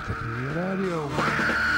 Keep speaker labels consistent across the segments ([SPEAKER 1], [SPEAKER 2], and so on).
[SPEAKER 1] Categorie Radio.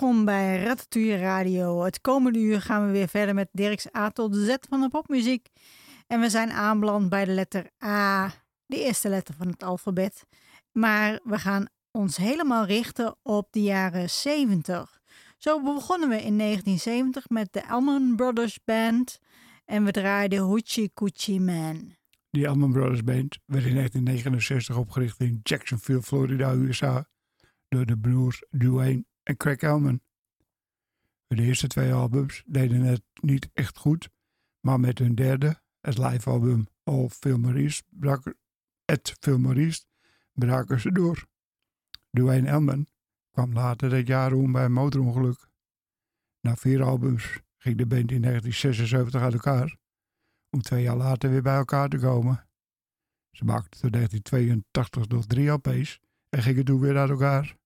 [SPEAKER 1] Welkom bij Ratatouille Radio. Het komende uur gaan we weer verder met Dirks A tot Z van de popmuziek. En we zijn aanbeland bij de letter A, de eerste letter van het alfabet. Maar we gaan ons helemaal richten op de jaren 70. Zo begonnen we in 1970 met de Allman Brothers Band en we draaiden Hoochie Coochie Man.
[SPEAKER 2] Die Allman Brothers Band werd in 1969 opgericht in Jacksonville, Florida, USA, door de broers Dwayne en Craig Elman. De eerste twee albums deden het niet echt goed, maar met hun derde, het live album All Filmaries, brak het Filmaries, braken ze door. Dwayne Elman kwam later dat jaar om bij een motorongeluk. Na vier albums ging de band in 1976 uit elkaar, om twee jaar later weer bij elkaar te komen. Ze maakten tot 1982 nog drie LP's en gingen toen weer uit elkaar.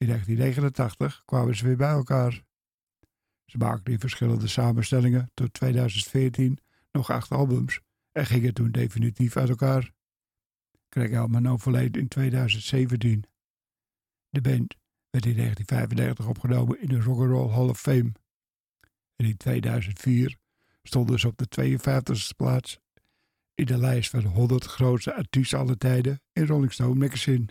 [SPEAKER 2] In 1989 kwamen ze weer bij elkaar. Ze maakten in verschillende samenstellingen tot 2014 nog acht albums en gingen toen definitief uit elkaar. Craig Elman overleed in 2017. De band werd in 1995 opgenomen in de Rock'n'Roll Hall of Fame. En in 2004 stonden ze op de 52e plaats in de lijst van de 100 grootste artiesten alle tijden in Rolling Stone magazine.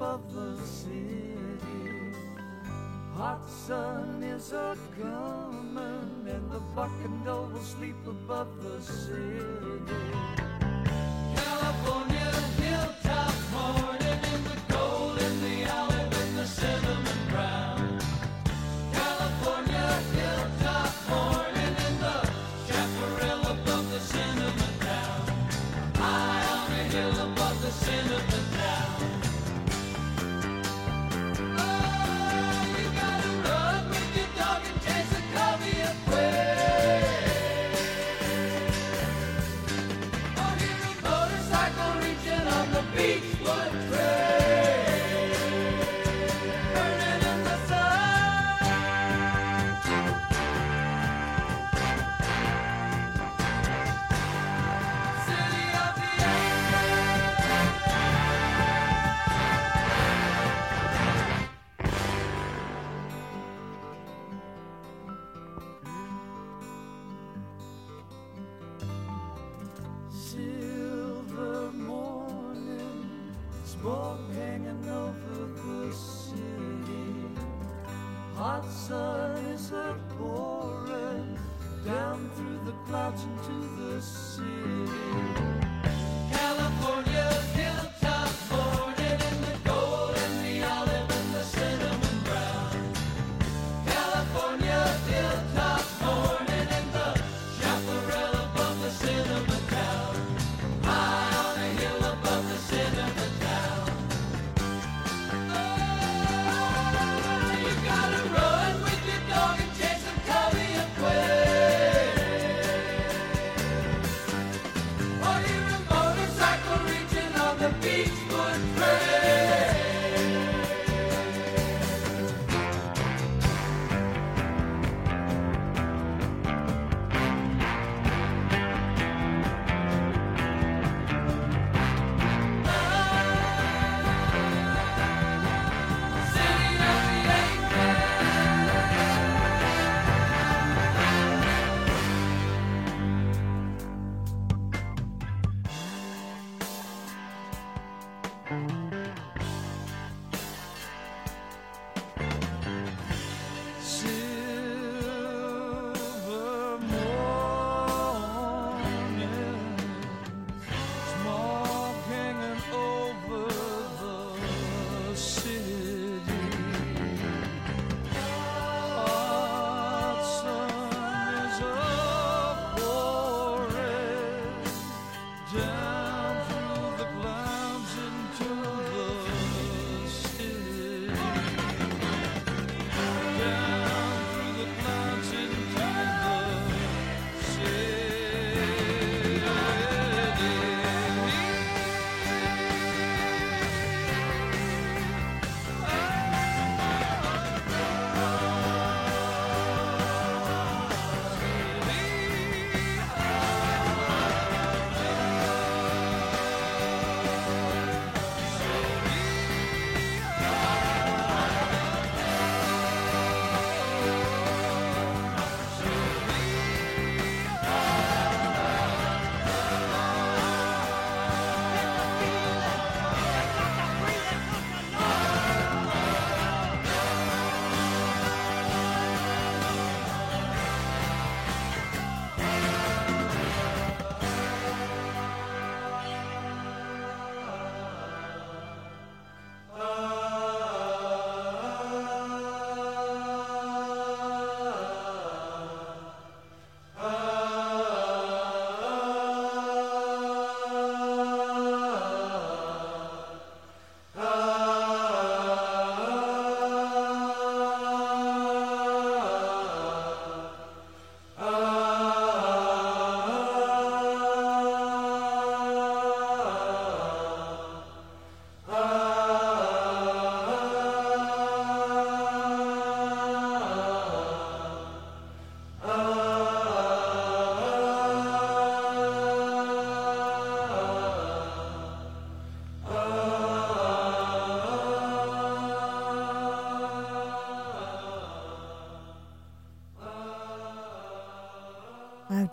[SPEAKER 3] Above the city. Hot sun is a coming, and the doe will sleep above the city. California hilltop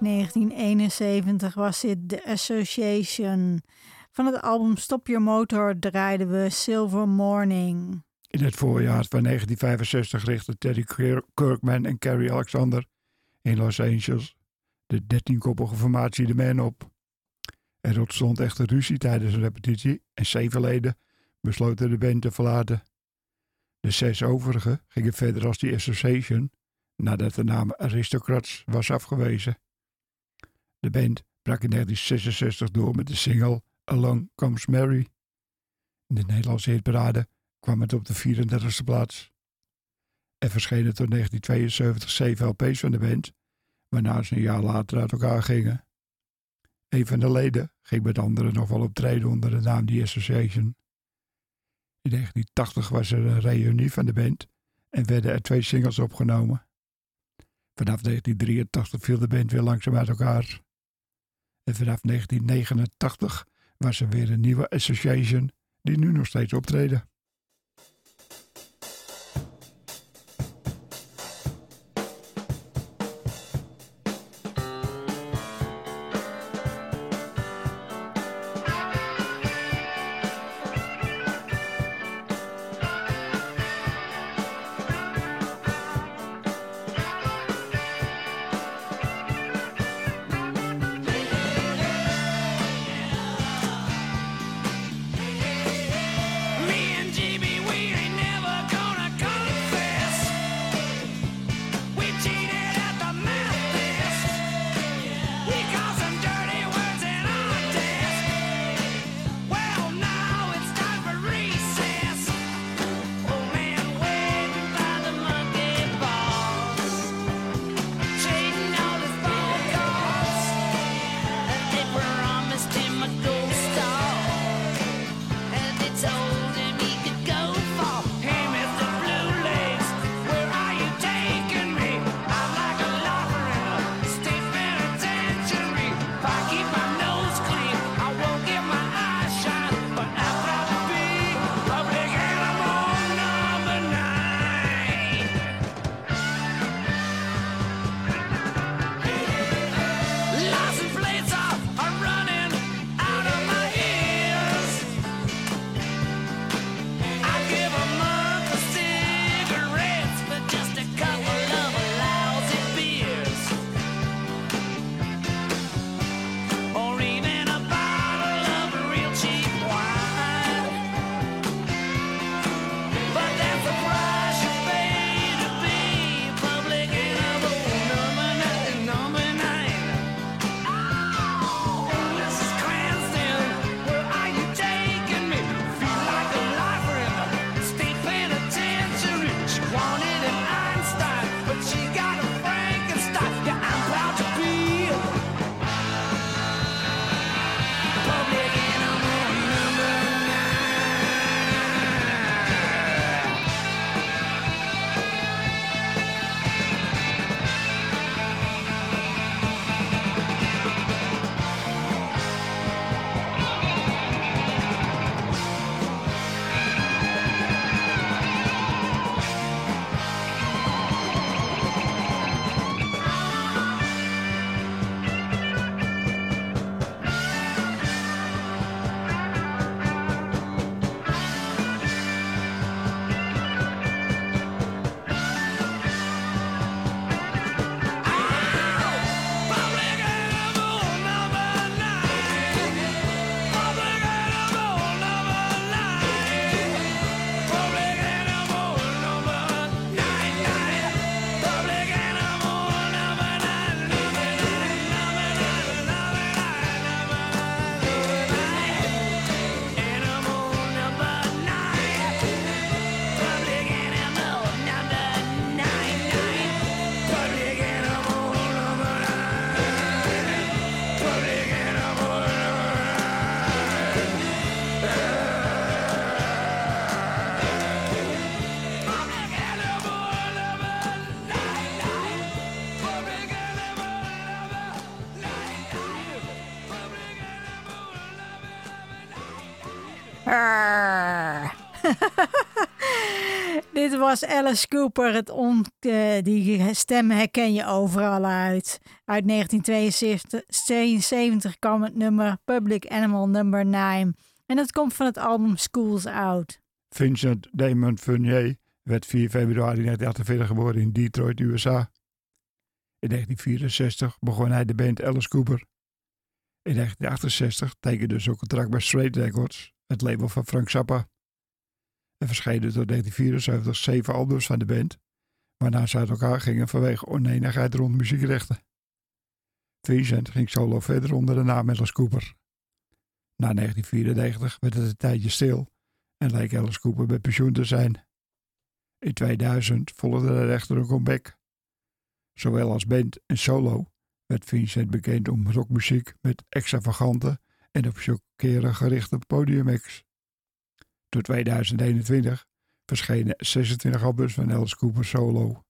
[SPEAKER 1] 1971 was dit The Association. Van het album Stop Your Motor draaiden we Silver Morning.
[SPEAKER 4] In het voorjaar van 1965 richtten Teddy Kir- Kirkman en Carrie Alexander in Los Angeles de 13-koppige formatie The Man op. Er ontstond echter ruzie tijdens de repetitie en zeven leden besloten de band te verlaten. De zes overigen gingen verder als The Association nadat de naam Aristocrats was afgewezen. De band brak in 1966 door met de single Along Comes Mary. In de Nederlandse hitparade kwam het op de 34e plaats. Er verschenen tot 1972 zeven LP's van de band, waarna ze een jaar later uit elkaar gingen. Een van de leden ging met anderen nog wel optreden onder de naam The Association. In 1980 was er een reunie van de band en werden er twee singles opgenomen. Vanaf 1983 viel de band weer langzaam uit elkaar. En vanaf 1989 was er weer een nieuwe Association die nu nog steeds optreden.
[SPEAKER 1] Was Alice Cooper. Het eh, die stem herken je overal uit. Uit 1972 kwam het nummer Public Animal Number 9. En dat komt van het album Schools Out.
[SPEAKER 2] Vincent Damon Fournier werd 4 februari 1948 geboren in Detroit, USA. In 1964 begon hij de band Alice Cooper. In 1968 tekende ze een contract bij Straight Records, het label van Frank Zappa. Er verschenen tot 1974 zeven albums van de band, waarna ze uit elkaar gingen vanwege oneenigheid rond muziekrechten. Vincent ging solo verder onder de naam Alice Cooper. Na 1994 werd het een tijdje stil en leek Alice Cooper met pensioen te zijn. In 2000 volgde er echter een comeback. Zowel als band en solo werd Vincent bekend om rockmuziek met extravagante en op chockeren gerichte podiumacts. Tot 2021 verschenen 26 albums van Alice Cooper solo.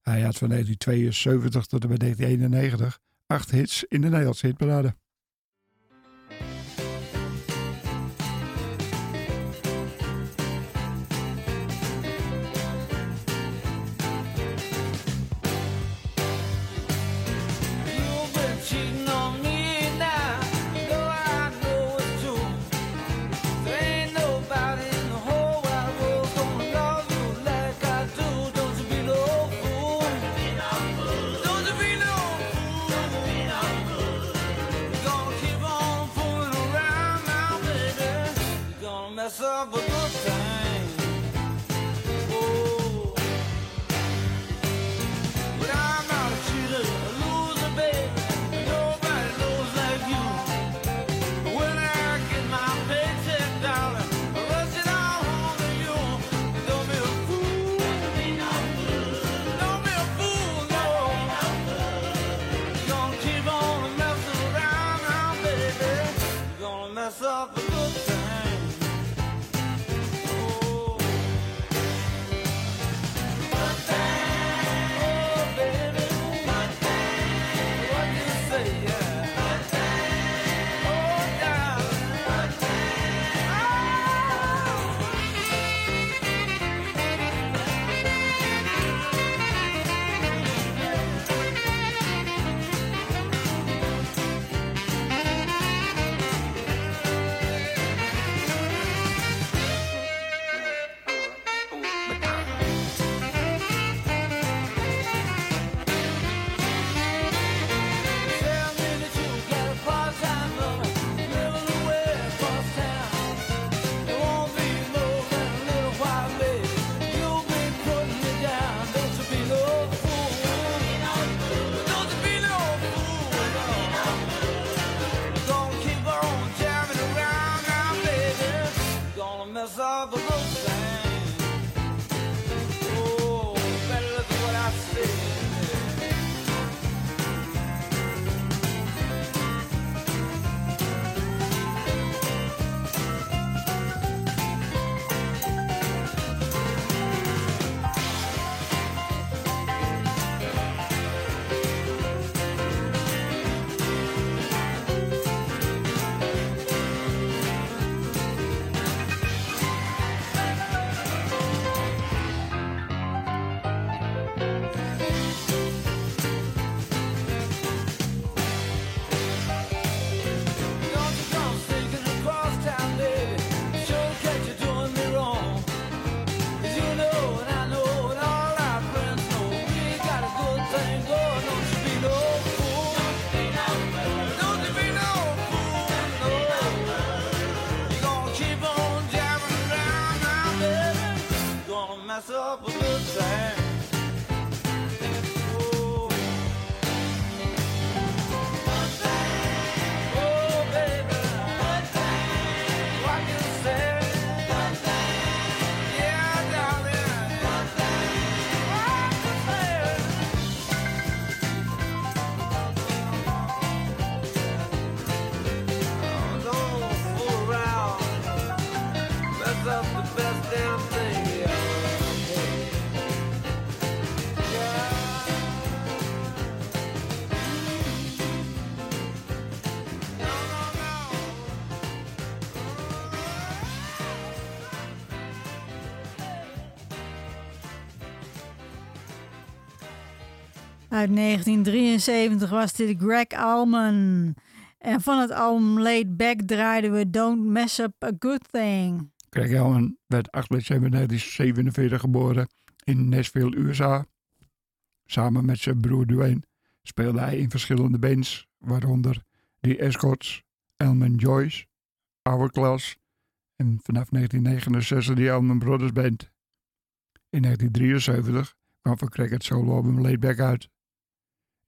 [SPEAKER 2] Hij had van 1972 tot en met 1991 acht hits in de Nederlandse hitparade.
[SPEAKER 3] Mess up
[SPEAKER 1] Uit 1973 was dit Greg Allman. En van het album Laid Back draaiden we Don't Mess Up a Good Thing.
[SPEAKER 2] Craig Elman werd 8 december 1947 geboren in Nashville, USA. Samen met zijn broer Dwayne speelde hij in verschillende bands, waaronder The Escorts, Elman Joyce, Hourglass en vanaf 1969 de Elman Brothers Band. In 1973 kwam van Craig het soloalbum Laid Back uit.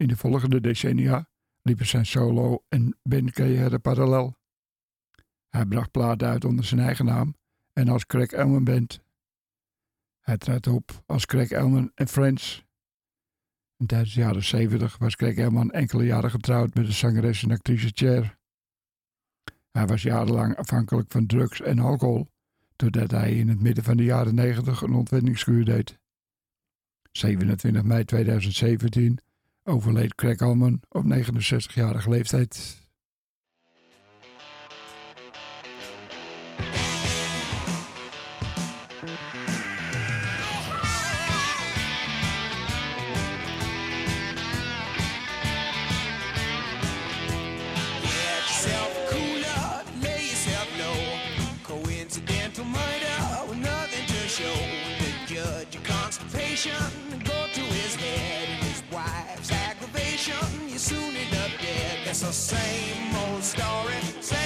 [SPEAKER 2] In de volgende decennia liepen zijn solo- en bandcarrière parallel. Hij bracht platen uit onder zijn eigen naam en als Craig Elman Band. Hij trad op als Craig Elman en Friends. En tijdens de jaren 70 was Craig Elman enkele jaren getrouwd met de zangeres en actrice Cher. Hij was jarenlang afhankelijk van drugs en alcohol, totdat hij in het midden van de jaren 90 een ontwenningskuur deed. 27 mei 2017 overleed Craig Elman op 69-jarige leeftijd.
[SPEAKER 4] Aggravation, you soon end up dead. That's the same old story, same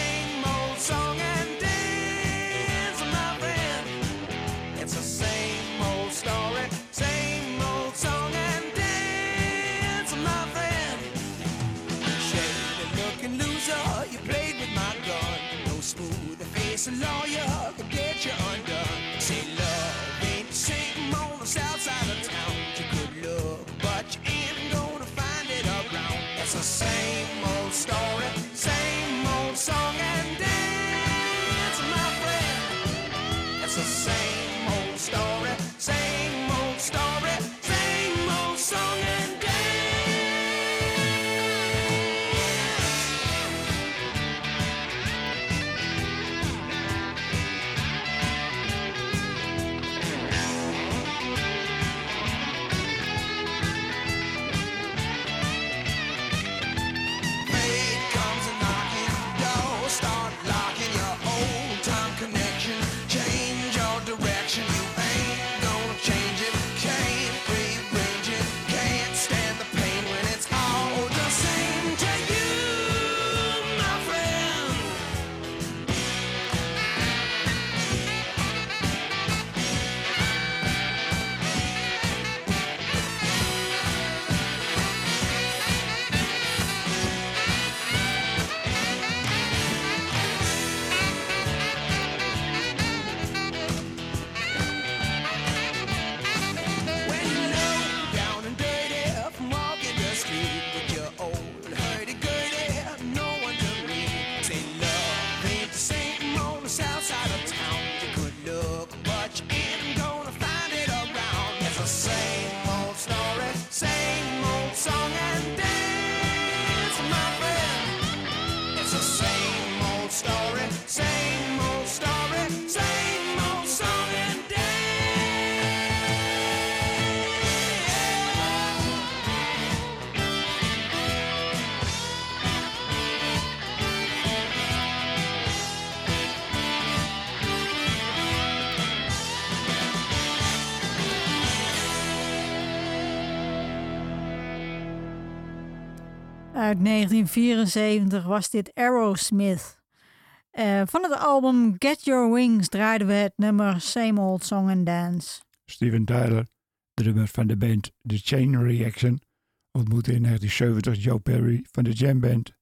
[SPEAKER 1] Uit 1974 was dit Aerosmith. Eh, van het album Get Your Wings draaiden we het nummer Same Old Song and Dance.
[SPEAKER 2] Steven Tyler, drummer van de band The Chain Reaction, ontmoette in 1970 Joe Perry van de Jam Band.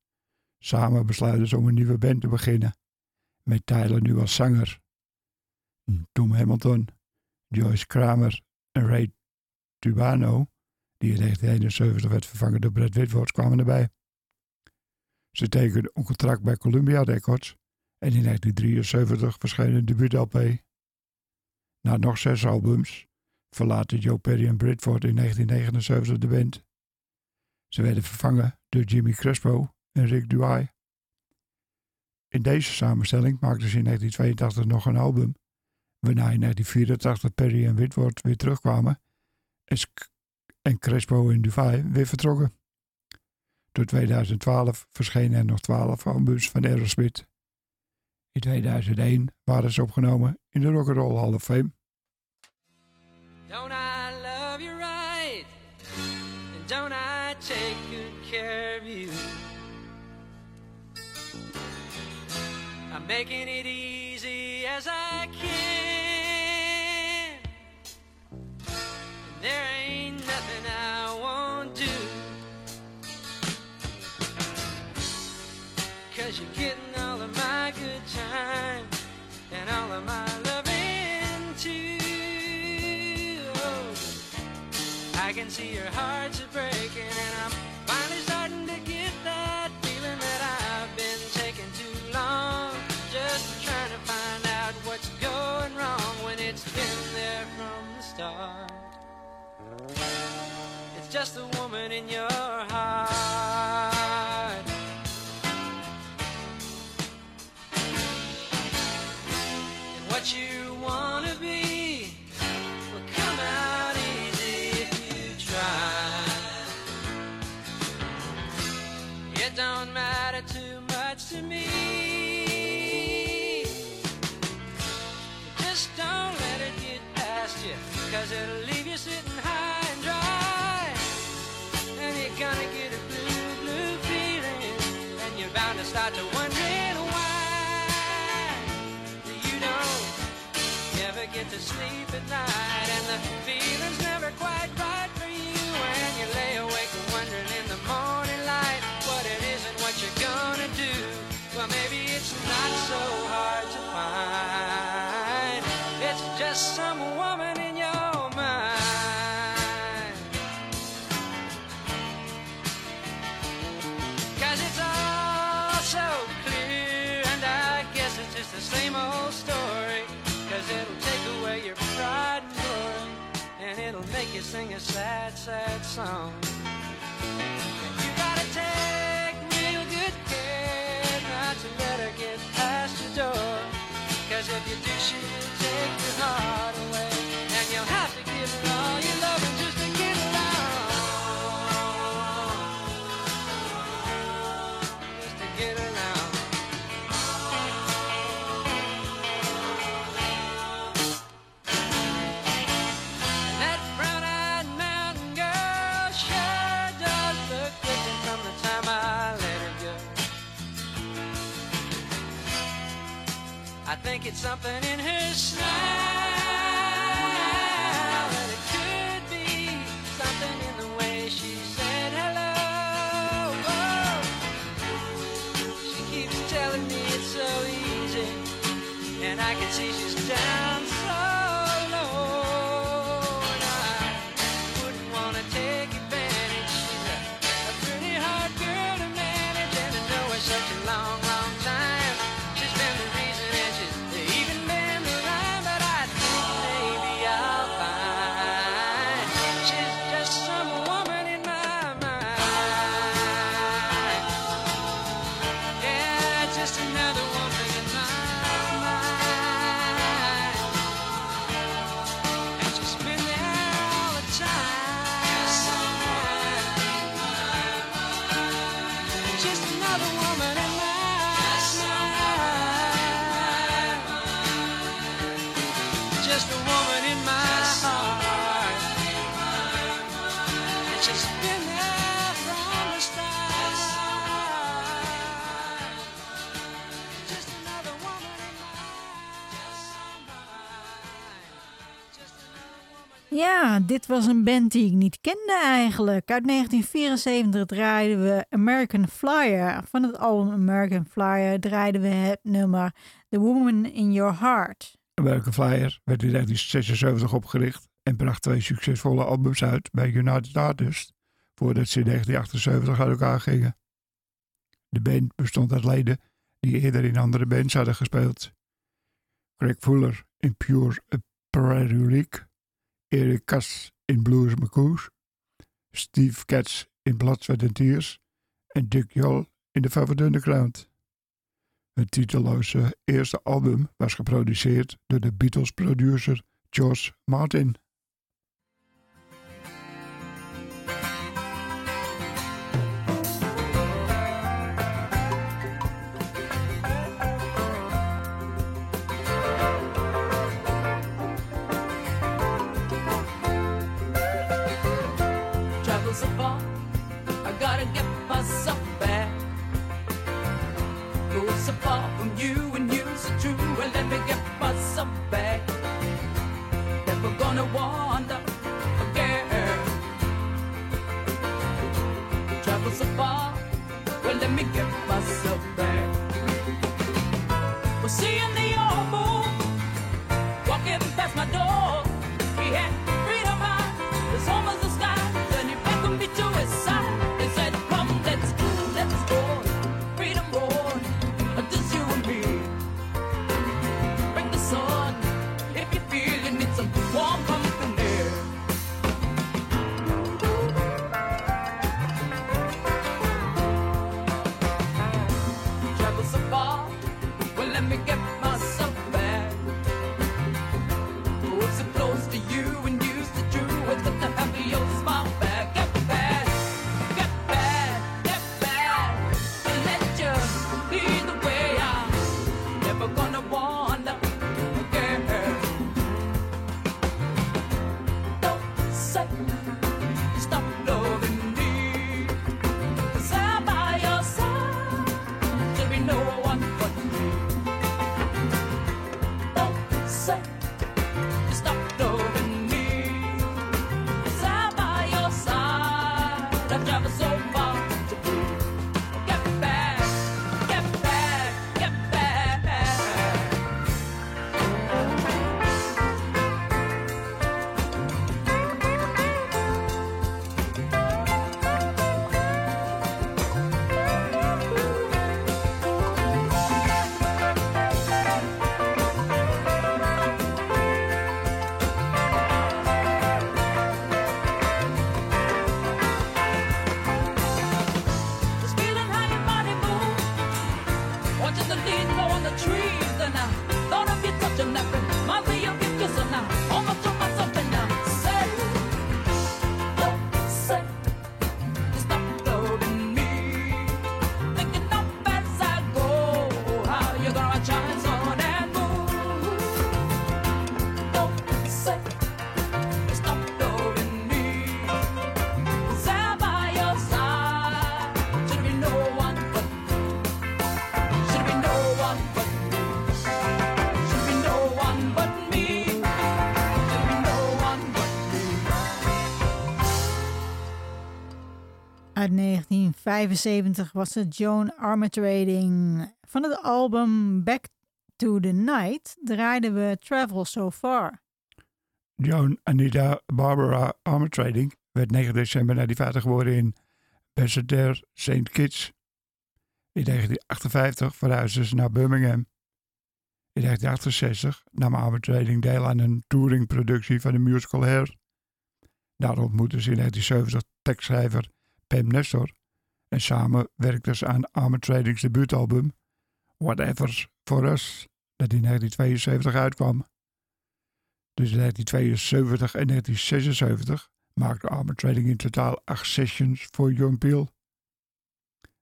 [SPEAKER 2] Samen besluiten ze om een nieuwe band te beginnen, met Tyler nu als zanger. Tom Hamilton, Joyce Kramer en Ray Tubano, die in 1971 werd vervangen door Brad Whitford, kwamen erbij. Ze tekenden een contract bij Columbia Records en in 1973 verscheen een debuut-LP. Na nog zes albums verlaten Joe Perry en Britford in 1979 de band. Ze werden vervangen door Jimmy Crespo en Rick Duay. In deze samenstelling maakten ze in 1982 nog een album, waarna in 1984 Perry en Whitford weer terugkwamen en, en Crespo en Duvay weer vertrokken. Tot 2012 verschenen er nog 12 albums van Aerosmith. In 2001 waren ze opgenomen in de Rock Roll Hall of Fame.
[SPEAKER 5] Don't I love you right? And don't I take good care of you? I'm making it easy as I can. Cause you're getting all of my good time and all of my loving too. I can see your hearts are breaking, and I'm finally starting to get that feeling that I've been taking too long. Just trying to find out what's going wrong when it's been there from the start. It's just the woman in your bound to start to wondering why you don't never get to sleep at night, and the feeling's never quite right for you. And you lay awake wondering in the morning light what it is and what you're gonna do. Well, maybe it's not so sing a sad, sad song. You gotta take real good care not to let her get past your door. Cause if you do, she'll take your heart get something in
[SPEAKER 1] his dit was een band die ik niet kende eigenlijk. Uit 1974 draaiden we American Flyer. Van het album American Flyer draaiden we het nummer The Woman in Your Heart.
[SPEAKER 2] American Flyer werd in 1976 opgericht en bracht twee succesvolle albums uit bij United Artists voordat ze in 1978 uit elkaar gingen. De band bestond uit leden die eerder in andere bands hadden gespeeld. Greg Fuller in Pure Prairie Eric Kass in Blues McCoos, Steve Katz in Blood, Sweat en Dick Jol in The Velvet Underground. Het titelloze eerste album was geproduceerd door de Beatles-producer George Martin.
[SPEAKER 1] 1975 was het Joan Armatrading. Van het album Back to the Night draaiden we Travel So Far.
[SPEAKER 2] Joan Anita Barbara Armatrading werd 9 december 1950 geboren in Basseterre St. Kitts. In 1958 verhuisde ze naar Birmingham. In 1968 nam Armatrading deel aan een touringproductie van de musical Hair. Daar ontmoette ze in 1970 tekstschrijver Pam Nestor en samen werkten ze aan Armatrading's debuutalbum Whatever's For Us, dat in 1972 uitkwam. Tussen 1972 en 1976 maakte Armour Trading in totaal acht sessions voor John Peel.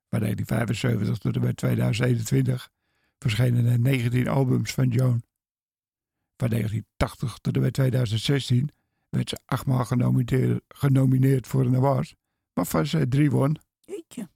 [SPEAKER 2] Van 1975 tot en met 2021 verschenen er 19 albums van Joan. Van 1980 tot en met 2016 werd ze achtmaal genomineerd, genomineerd voor een award, waarvan ze drie won.
[SPEAKER 6] Peki.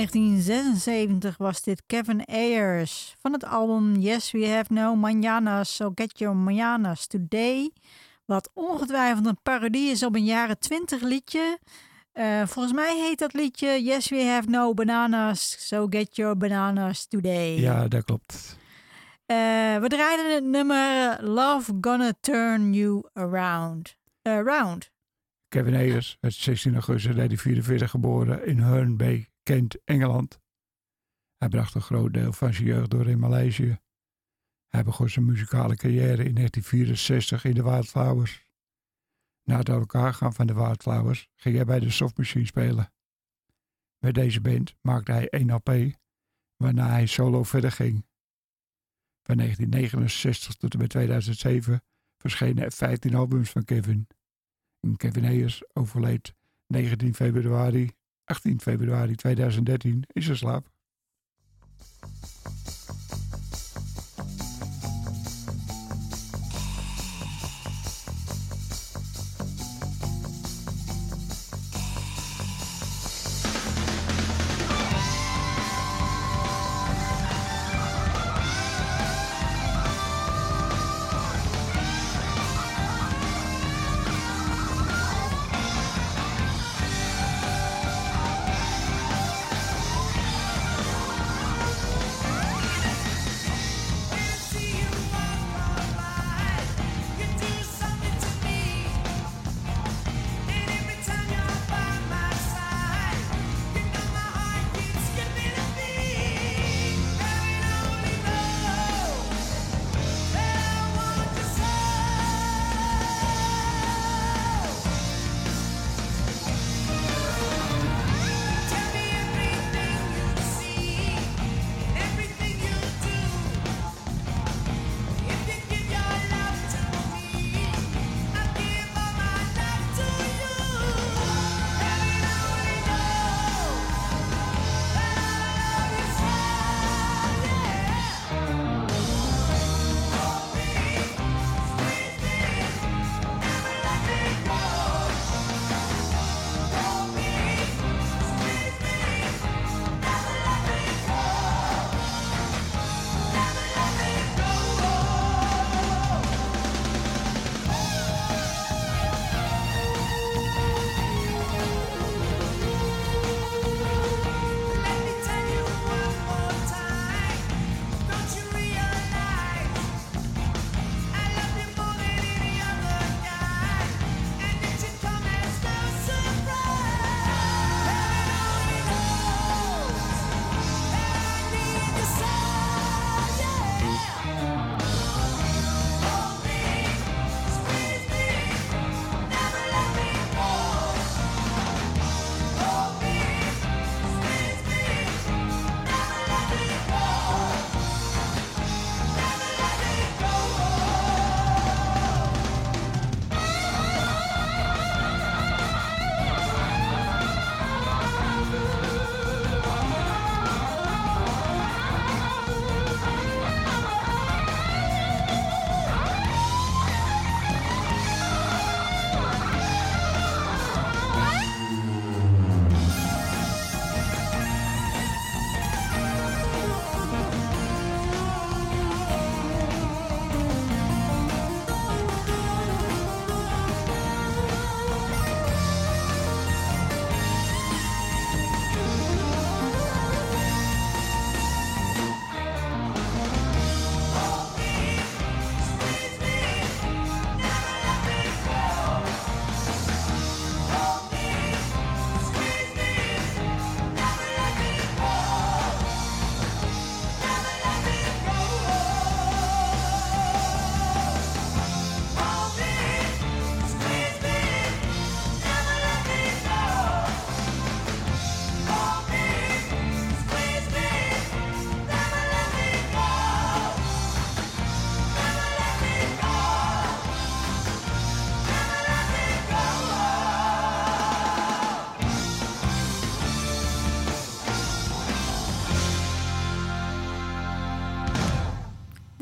[SPEAKER 6] 1976 was dit Kevin Ayers van het album Yes We Have No Mañanas, So Get Your Mañanas Today. Wat ongetwijfeld een parodie is op een jaren 20 liedje. Eh, volgens mij heet dat liedje Yes We Have No Bananas, So Get Your Bananas Today.
[SPEAKER 2] Ja, dat klopt.
[SPEAKER 6] Eh, we draaiden het nummer Love Gonna Turn You Around. Around.
[SPEAKER 2] Kevin Ayers werd 16 augustus 1944 geboren in Bay, Kent, Engeland. Hij bracht een groot deel van zijn jeugd door in Maleisië. Hij begon zijn muzikale carrière in 1964 in de Wildflowers. Na het elkaar gaan van de Wildflowers ging hij bij de Soft Machine spelen. Met deze band maakte hij één LP, waarna hij solo verder ging. Van 1969 tot en met 2007 verschenen er 15 albums van Kevin. Kevin Ayers overleed 19 februari, 18 februari 2013 in zijn slaap.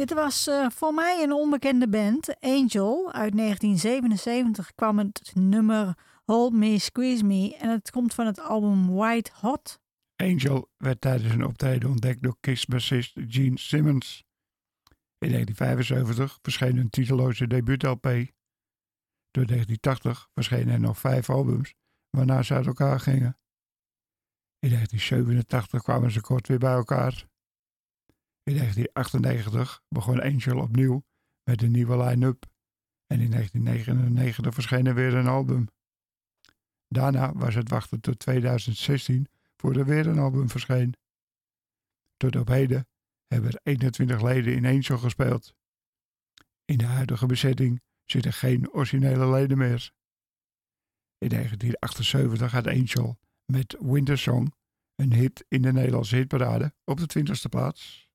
[SPEAKER 1] Dit was eh, voor mij een onbekende band, Angel. Uit 1977 kwam het nummer Hold Me, Squeeze Me en het komt van het album White Hot.
[SPEAKER 2] Angel werd tijdens een optreden ontdekt door Kiss-bassist Gene Simmons. In 1975 verscheen hun titeloze debuut-LP. Door 1980 verschenen er nog vijf albums, waarna ze uit elkaar gingen. In 1987 kwamen ze kort weer bij elkaar. In 1998 begon Angel opnieuw met een nieuwe line-up en in 1999 verscheen er weer een album. Daarna was het wachten tot 2016 voor er weer een album verscheen. Tot op heden hebben er 21 leden in Angel gespeeld. In de huidige bezetting zitten geen originele leden meer. In 1978 had Angel met Winter Song een hit in de Nederlandse hitparade op de 20ste plaats.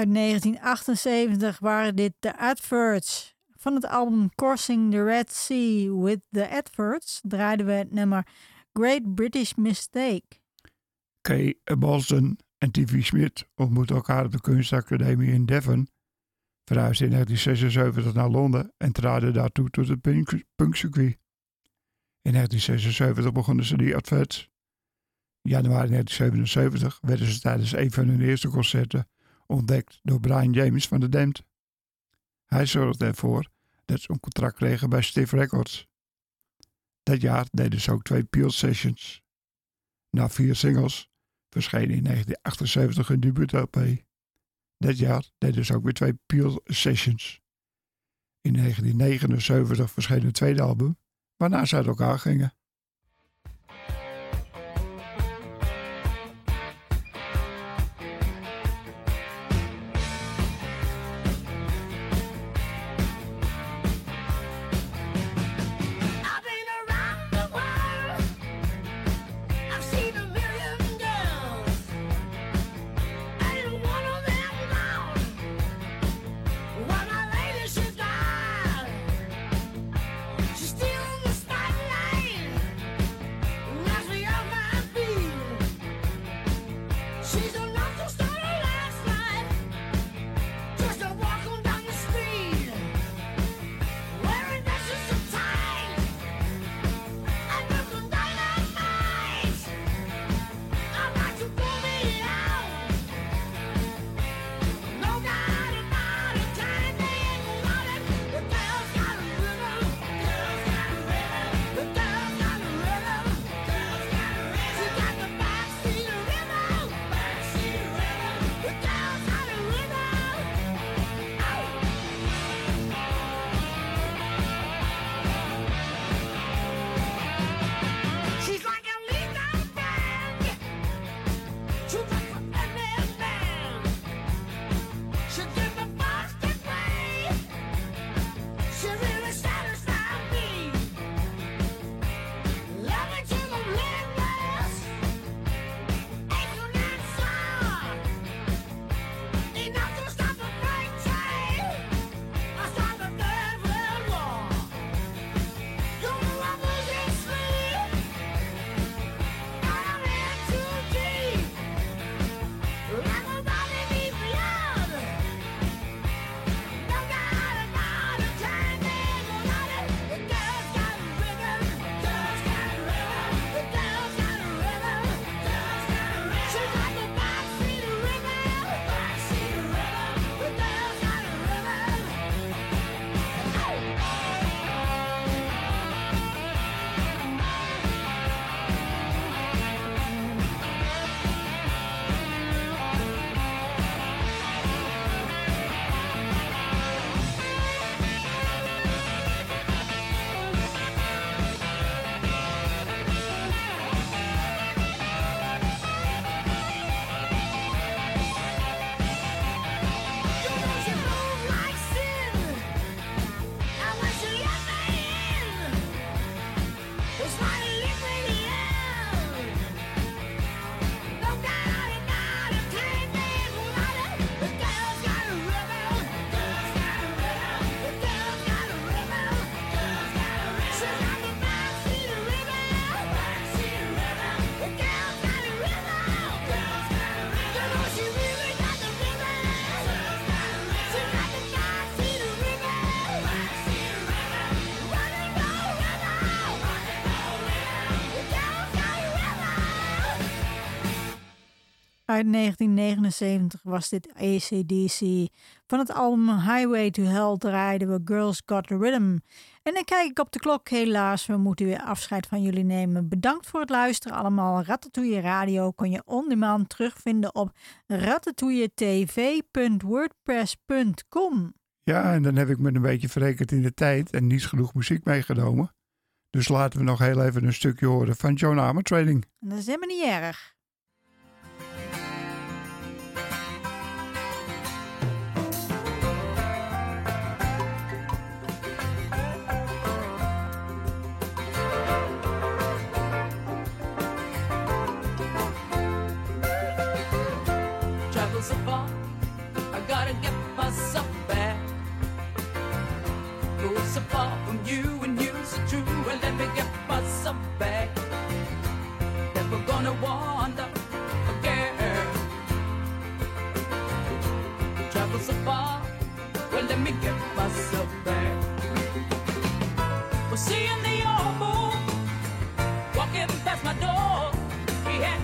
[SPEAKER 1] Uit 1978 waren dit de Adverts. Van het album Crossing the Red Sea with the Adverts draaiden we het nummer Great British Mistake.
[SPEAKER 2] Kay Boston en T.V. Smith ontmoetten elkaar op de kunstacademie in Devon,
[SPEAKER 4] verhuisden in 1976 naar Londen en traden daartoe tot het punkcircuit. In 1976 begonnen ze die adverts. In januari 1977 werden ze tijdens een van hun eerste concerten ontdekt door Brian James van de Dent. Hij zorgde ervoor dat ze een contract kregen bij Stiff Records. Dat jaar deden ze ook twee Peel Sessions. Na vier singles verscheen in 1978 hun debuut LP. Dat jaar deden ze ook weer twee Peel Sessions. In 1979 verscheen een tweede album, waarna ze uit elkaar gingen.
[SPEAKER 1] uit 1979 was dit ACDC. Van het album Highway to Hell draaiden we Girls Got the Rhythm. En dan kijk ik op de klok, helaas, we moeten weer afscheid van jullie nemen. Bedankt voor het luisteren allemaal. Ratatouille Radio kon je on demand terugvinden op ratatouilletv.wordpress.com.
[SPEAKER 4] Ja, en dan heb ik me een beetje verrekend in de tijd en niet genoeg muziek meegenomen. Dus laten we nog heel even een stukje horen van Joan Armour Trading.
[SPEAKER 1] Dat is helemaal niet erg.
[SPEAKER 7] on you and use it true. Well, let me get myself back. Never gonna wander
[SPEAKER 8] again. Travel so far. Well, let me get myself back. We're seeing the old moon walking past
[SPEAKER 7] my door. He had